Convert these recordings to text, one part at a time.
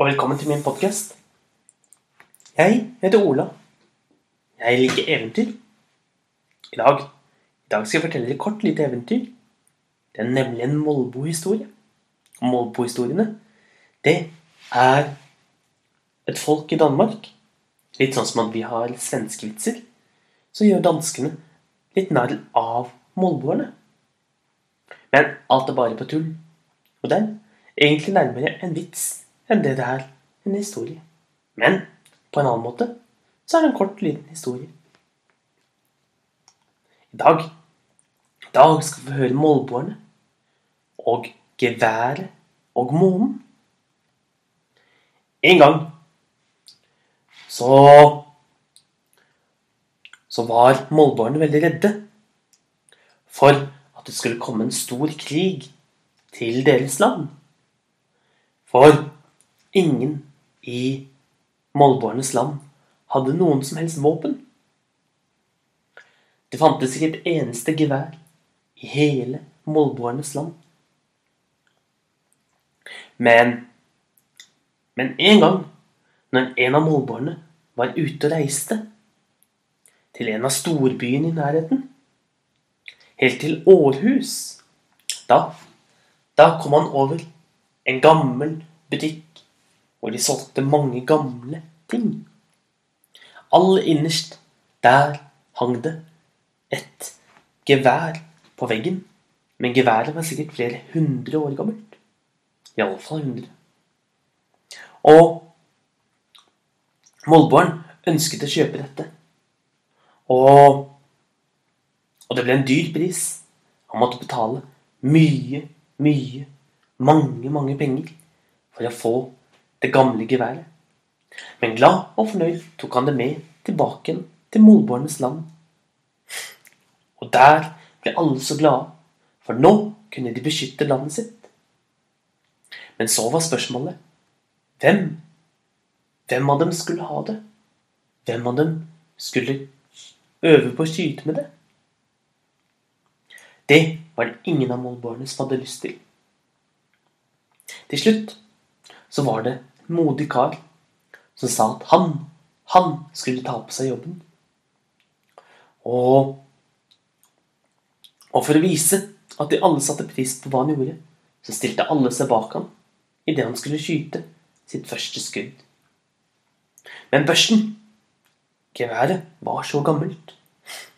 og velkommen til min podkast. Jeg heter Ola. Jeg liker eventyr. I dag, I dag skal jeg fortelle et kort, lite eventyr. Det er nemlig en Molbo-historie. Og Molbo-historiene, det er et folk i Danmark. Litt sånn som at vi har svenske vitser. Så gjør danskene litt narr av molboerne. Men alt er bare på tull. Og det er egentlig nærmere en vits enn det det er en historie. Men på en annen måte så er det en kort, liten historie. I dag, i dag skal vi høre målbårene og geværet og månen. En gang så så var målbårene veldig redde for at det skulle komme en stor krig til deres land. For ingen i molboernes land hadde noen som helst våpen. Det fantes ikke et eneste gevær i hele molboernes land. Men Men en gang, når en av molboerne var ute og reiste til en av storbyene i nærheten, helt til Århus, da, da kom han over en gammel butikk hvor de solgte mange gamle ting. Aller innerst, der hang det et gevær på veggen. Men geværet var sikkert flere hundre år gammelt. Iallfall hundre. Og Molboren ønsket å kjøpe dette. Og, og det ble en dyr pris. Han måtte betale mye, mye, mange, mange penger for å få det gamle geværet. Men glad og fornøyd tok han det med tilbake til molboernes land. Og der ble alle så glade, for nå kunne de beskytte landet sitt. Men så var spørsmålet hvem? Hvem av dem skulle ha det? Hvem av dem skulle øve på å skyte med det? Det var det ingen av molboerne som hadde lyst til. Til slutt så var det modig kar som sa at han, han skulle ta på seg jobben. Og, og for å vise at de alle satte pris på hva han gjorde, så stilte alle seg bak ham idet han skulle skyte sitt første skudd. Men børsten, geværet, var så gammelt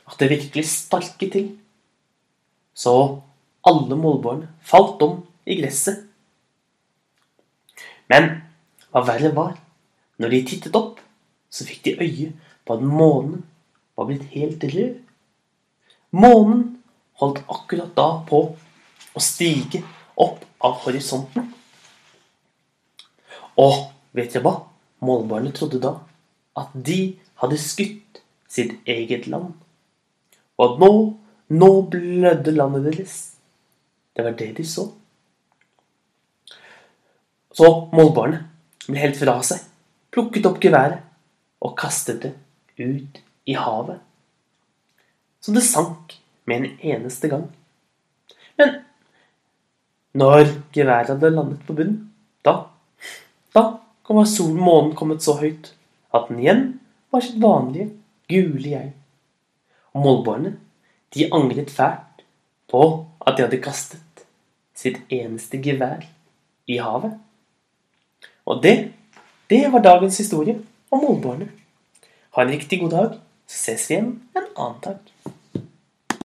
at det virkelig sparket til. Så alle målbårene falt om i gresset. Men hva verre var, når de tittet opp, så fikk de øye på at månen var blitt helt rød. Månen holdt akkurat da på å stige opp av horisonten. Og vet dere hva? Målbarene trodde da at de hadde skutt sitt eget land. Og at nå, nå blødde landet deres. Det var det de så. Så målbarene ble helt fra seg, plukket opp geværet og kastet det ut i havet. Så det sank med en eneste gang. Men når geværet hadde landet på bunnen, da, da var solen månen kommet så høyt at den igjen var sitt vanlige gule jeg. Og målbårene, de angret fælt på at de hadde kastet sitt eneste gevær i havet. Og det, det var dagens historie om målbarene. Ha en riktig god dag, så ses vi igjen en annen dag.